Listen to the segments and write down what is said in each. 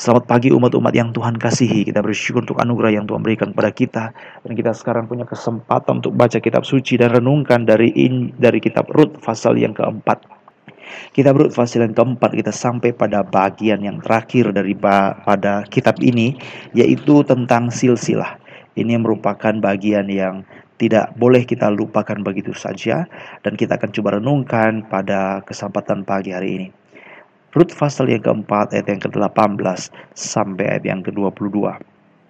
Selamat pagi umat-umat yang Tuhan kasihi. Kita bersyukur untuk anugerah yang Tuhan berikan kepada kita dan kita sekarang punya kesempatan untuk baca kitab suci dan renungkan dari in, dari kitab Rut pasal yang keempat. Kita Rut pasal yang keempat kita sampai pada bagian yang terakhir dari pada kitab ini yaitu tentang silsilah. Ini merupakan bagian yang tidak boleh kita lupakan begitu saja dan kita akan coba renungkan pada kesempatan pagi hari ini. Rut pasal yang keempat ayat yang ke-18 sampai ayat yang ke-22.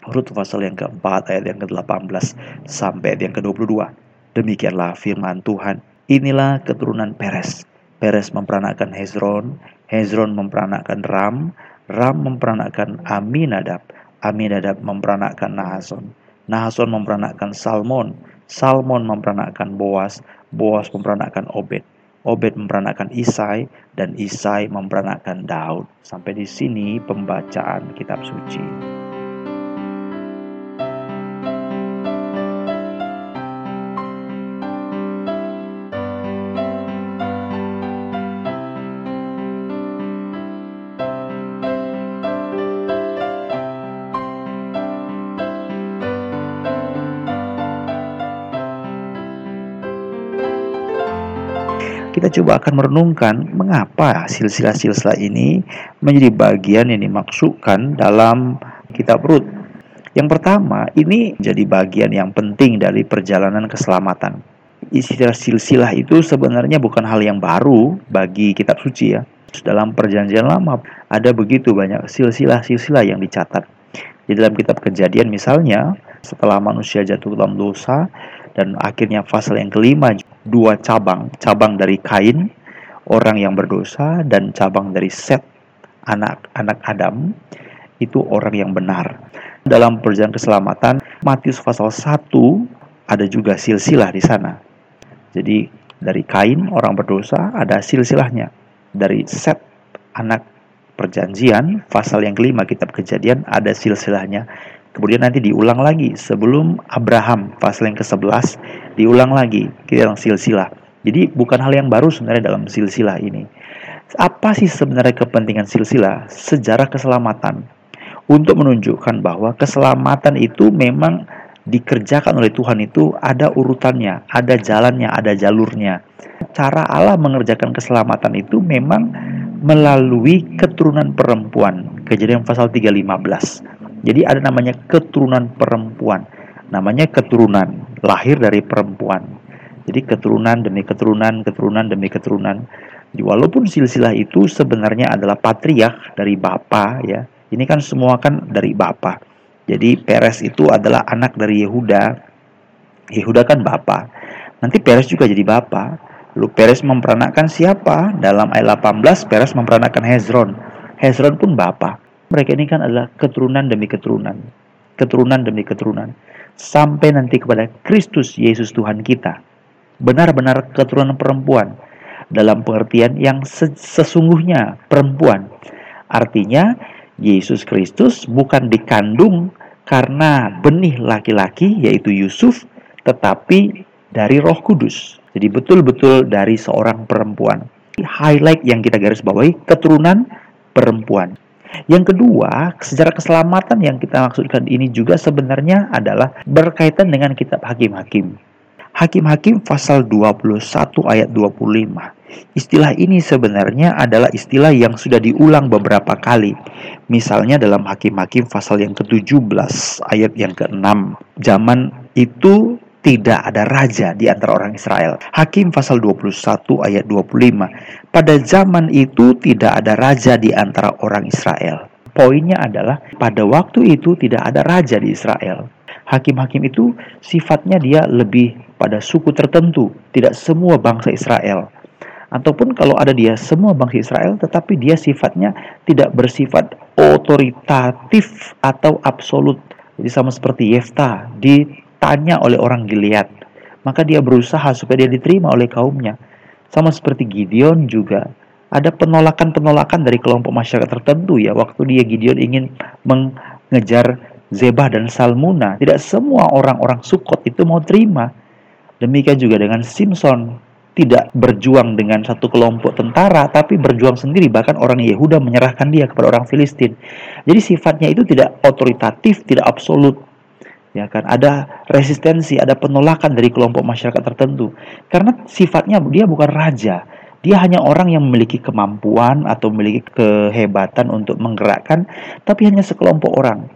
Rut pasal yang keempat ayat yang ke-18 sampai ayat yang ke-22. Demikianlah firman Tuhan. Inilah keturunan Peres. Peres memperanakan Hezron, Hezron memperanakan Ram, Ram memperanakan Aminadab, Aminadab memperanakan Nahason, Nahason memperanakan Salmon, Salmon memperanakan Boas, Boas memperanakan Obed, Obed memperanakan Isai dan Isai memperanakan Daud. Sampai di sini pembacaan kitab suci. Kita coba akan merenungkan mengapa silsilah-silsilah ini menjadi bagian yang dimaksudkan dalam kitab Rut. Yang pertama, ini jadi bagian yang penting dari perjalanan keselamatan. Istilah silsilah itu sebenarnya bukan hal yang baru bagi kitab suci ya. Dalam perjanjian lama ada begitu banyak silsilah-silsilah yang dicatat. Di dalam kitab kejadian misalnya, setelah manusia jatuh dalam dosa, dan akhirnya pasal yang kelima dua cabang. Cabang dari Kain orang yang berdosa dan cabang dari Set anak-anak Adam itu orang yang benar. Dalam perjalanan keselamatan Matius pasal 1 ada juga silsilah di sana. Jadi dari Kain orang berdosa ada silsilahnya. Dari Set anak perjanjian pasal yang kelima kitab kejadian ada silsilahnya Kemudian nanti diulang lagi sebelum Abraham pasal yang ke-11 diulang lagi kita silsilah. Jadi bukan hal yang baru sebenarnya dalam silsilah ini. Apa sih sebenarnya kepentingan silsilah? Sejarah keselamatan. Untuk menunjukkan bahwa keselamatan itu memang dikerjakan oleh Tuhan itu ada urutannya, ada jalannya, ada jalurnya. Cara Allah mengerjakan keselamatan itu memang melalui keturunan perempuan. Kejadian pasal 315. Jadi ada namanya keturunan perempuan. Namanya keturunan, lahir dari perempuan. Jadi keturunan demi keturunan, keturunan demi keturunan. Walaupun silsilah itu sebenarnya adalah patriark dari bapa ya. Ini kan semua kan dari bapa. Jadi Peres itu adalah anak dari Yehuda. Yehuda kan bapa. Nanti Peres juga jadi bapa. Lalu Peres memperanakan siapa? Dalam ayat 18 Peres memperanakan Hezron. Hezron pun bapa mereka ini kan adalah keturunan demi keturunan, keturunan demi keturunan, sampai nanti kepada Kristus Yesus Tuhan kita. Benar-benar keturunan perempuan dalam pengertian yang sesungguhnya perempuan. Artinya Yesus Kristus bukan dikandung karena benih laki-laki yaitu Yusuf, tetapi dari Roh Kudus. Jadi betul-betul dari seorang perempuan. Highlight yang kita garis bawahi keturunan perempuan. Yang kedua, sejarah keselamatan yang kita maksudkan ini juga sebenarnya adalah berkaitan dengan kitab Hakim-Hakim. Hakim-Hakim pasal 21 ayat 25. Istilah ini sebenarnya adalah istilah yang sudah diulang beberapa kali. Misalnya dalam Hakim-Hakim pasal yang ke-17 ayat yang ke-6. Zaman itu tidak ada raja di antara orang Israel. Hakim pasal 21 ayat 25. Pada zaman itu tidak ada raja di antara orang Israel. Poinnya adalah pada waktu itu tidak ada raja di Israel. Hakim-hakim itu sifatnya dia lebih pada suku tertentu, tidak semua bangsa Israel. Ataupun kalau ada dia semua bangsa Israel, tetapi dia sifatnya tidak bersifat otoritatif atau absolut. Jadi sama seperti Yefta di ditanya oleh orang Gilead, maka dia berusaha supaya dia diterima oleh kaumnya. Sama seperti Gideon juga ada penolakan-penolakan dari kelompok masyarakat tertentu ya waktu dia Gideon ingin mengejar Zebah dan Salmuna. Tidak semua orang-orang Sukot itu mau terima. Demikian juga dengan Simpson tidak berjuang dengan satu kelompok tentara tapi berjuang sendiri bahkan orang Yehuda menyerahkan dia kepada orang Filistin Jadi sifatnya itu tidak otoritatif, tidak absolut. Ya kan, ada resistensi, ada penolakan dari kelompok masyarakat tertentu. Karena sifatnya dia bukan raja. Dia hanya orang yang memiliki kemampuan atau memiliki kehebatan untuk menggerakkan, tapi hanya sekelompok orang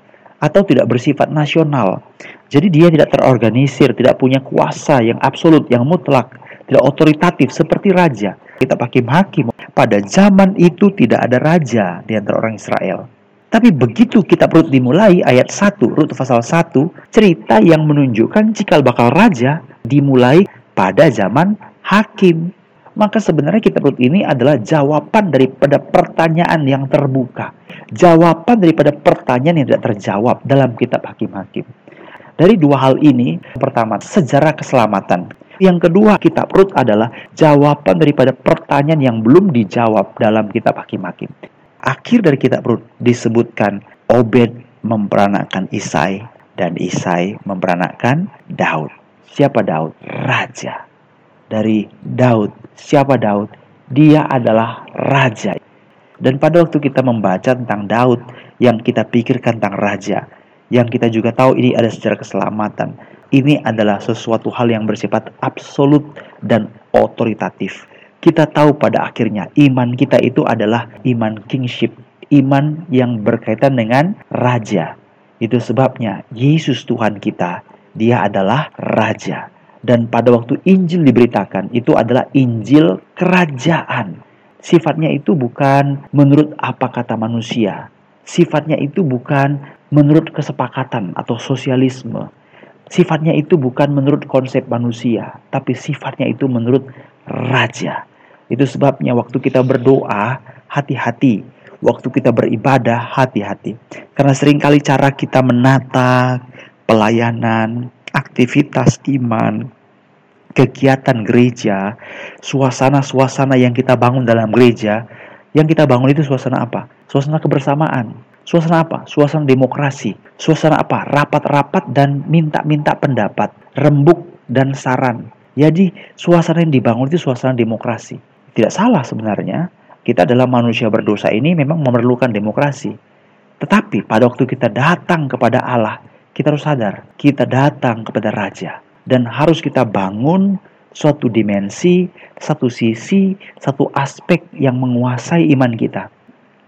atau tidak bersifat nasional. Jadi dia tidak terorganisir, tidak punya kuasa yang absolut, yang mutlak, tidak otoritatif seperti raja. Kita hakim-hakim. Pada zaman itu tidak ada raja di antara orang Israel. Tapi begitu kita perut dimulai ayat 1, Rut pasal 1, cerita yang menunjukkan cikal bakal raja dimulai pada zaman hakim. Maka sebenarnya kita perut ini adalah jawaban daripada pertanyaan yang terbuka. Jawaban daripada pertanyaan yang tidak terjawab dalam kitab hakim-hakim. Dari dua hal ini, pertama, sejarah keselamatan. Yang kedua, kitab Rut adalah jawaban daripada pertanyaan yang belum dijawab dalam kitab hakim-hakim akhir dari kitab Rut disebutkan Obed memperanakan Isai dan Isai memperanakan Daud. Siapa Daud? Raja. Dari Daud. Siapa Daud? Dia adalah raja. Dan pada waktu kita membaca tentang Daud yang kita pikirkan tentang raja, yang kita juga tahu ini ada secara keselamatan. Ini adalah sesuatu hal yang bersifat absolut dan otoritatif kita tahu pada akhirnya iman kita itu adalah iman kingship, iman yang berkaitan dengan raja. Itu sebabnya Yesus Tuhan kita, dia adalah raja. Dan pada waktu Injil diberitakan, itu adalah Injil kerajaan. Sifatnya itu bukan menurut apa kata manusia. Sifatnya itu bukan menurut kesepakatan atau sosialisme. Sifatnya itu bukan menurut konsep manusia, tapi sifatnya itu menurut raja. Itu sebabnya waktu kita berdoa, hati-hati. Waktu kita beribadah, hati-hati. Karena sering kali cara kita menata pelayanan, aktivitas iman, kegiatan gereja, suasana-suasana yang kita bangun dalam gereja, yang kita bangun itu suasana apa? Suasana kebersamaan. Suasana apa? Suasana demokrasi. Suasana apa? Rapat-rapat dan minta-minta pendapat, rembuk dan saran. Jadi suasana yang dibangun itu suasana demokrasi. Tidak salah sebenarnya, kita adalah manusia berdosa ini memang memerlukan demokrasi. Tetapi pada waktu kita datang kepada Allah, kita harus sadar, kita datang kepada Raja. Dan harus kita bangun suatu dimensi, satu sisi, satu aspek yang menguasai iman kita.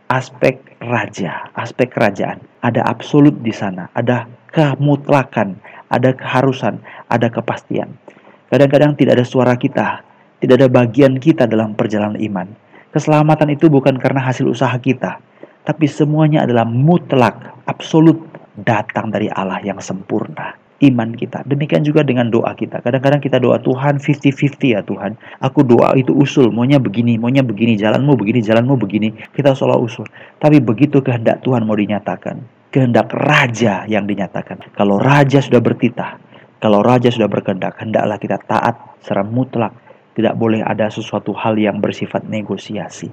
Aspek raja, aspek kerajaan. Ada absolut di sana, ada kemutlakan, ada keharusan, ada kepastian. Kadang-kadang tidak ada suara kita, tidak ada bagian kita dalam perjalanan iman. Keselamatan itu bukan karena hasil usaha kita, tapi semuanya adalah mutlak, absolut datang dari Allah yang sempurna. Iman kita. Demikian juga dengan doa kita. Kadang-kadang kita doa Tuhan 50-50 ya Tuhan. Aku doa itu usul, maunya begini, maunya begini, jalanmu begini, jalanmu begini. Kita seolah usul. Tapi begitu kehendak Tuhan mau dinyatakan. Kehendak Raja yang dinyatakan. Kalau Raja sudah bertitah, kalau Raja sudah berkehendak, hendaklah kita taat secara mutlak tidak boleh ada sesuatu hal yang bersifat negosiasi.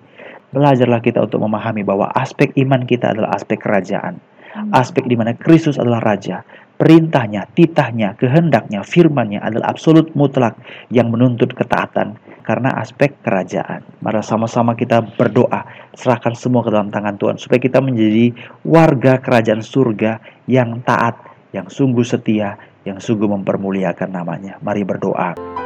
Belajarlah kita untuk memahami bahwa aspek iman kita adalah aspek kerajaan. Aspek di mana Kristus adalah Raja. Perintahnya, titahnya, kehendaknya, firmannya adalah absolut mutlak yang menuntut ketaatan karena aspek kerajaan. Mari sama-sama kita berdoa, serahkan semua ke dalam tangan Tuhan supaya kita menjadi warga kerajaan surga yang taat, yang sungguh setia, yang sungguh mempermuliakan namanya. Mari berdoa.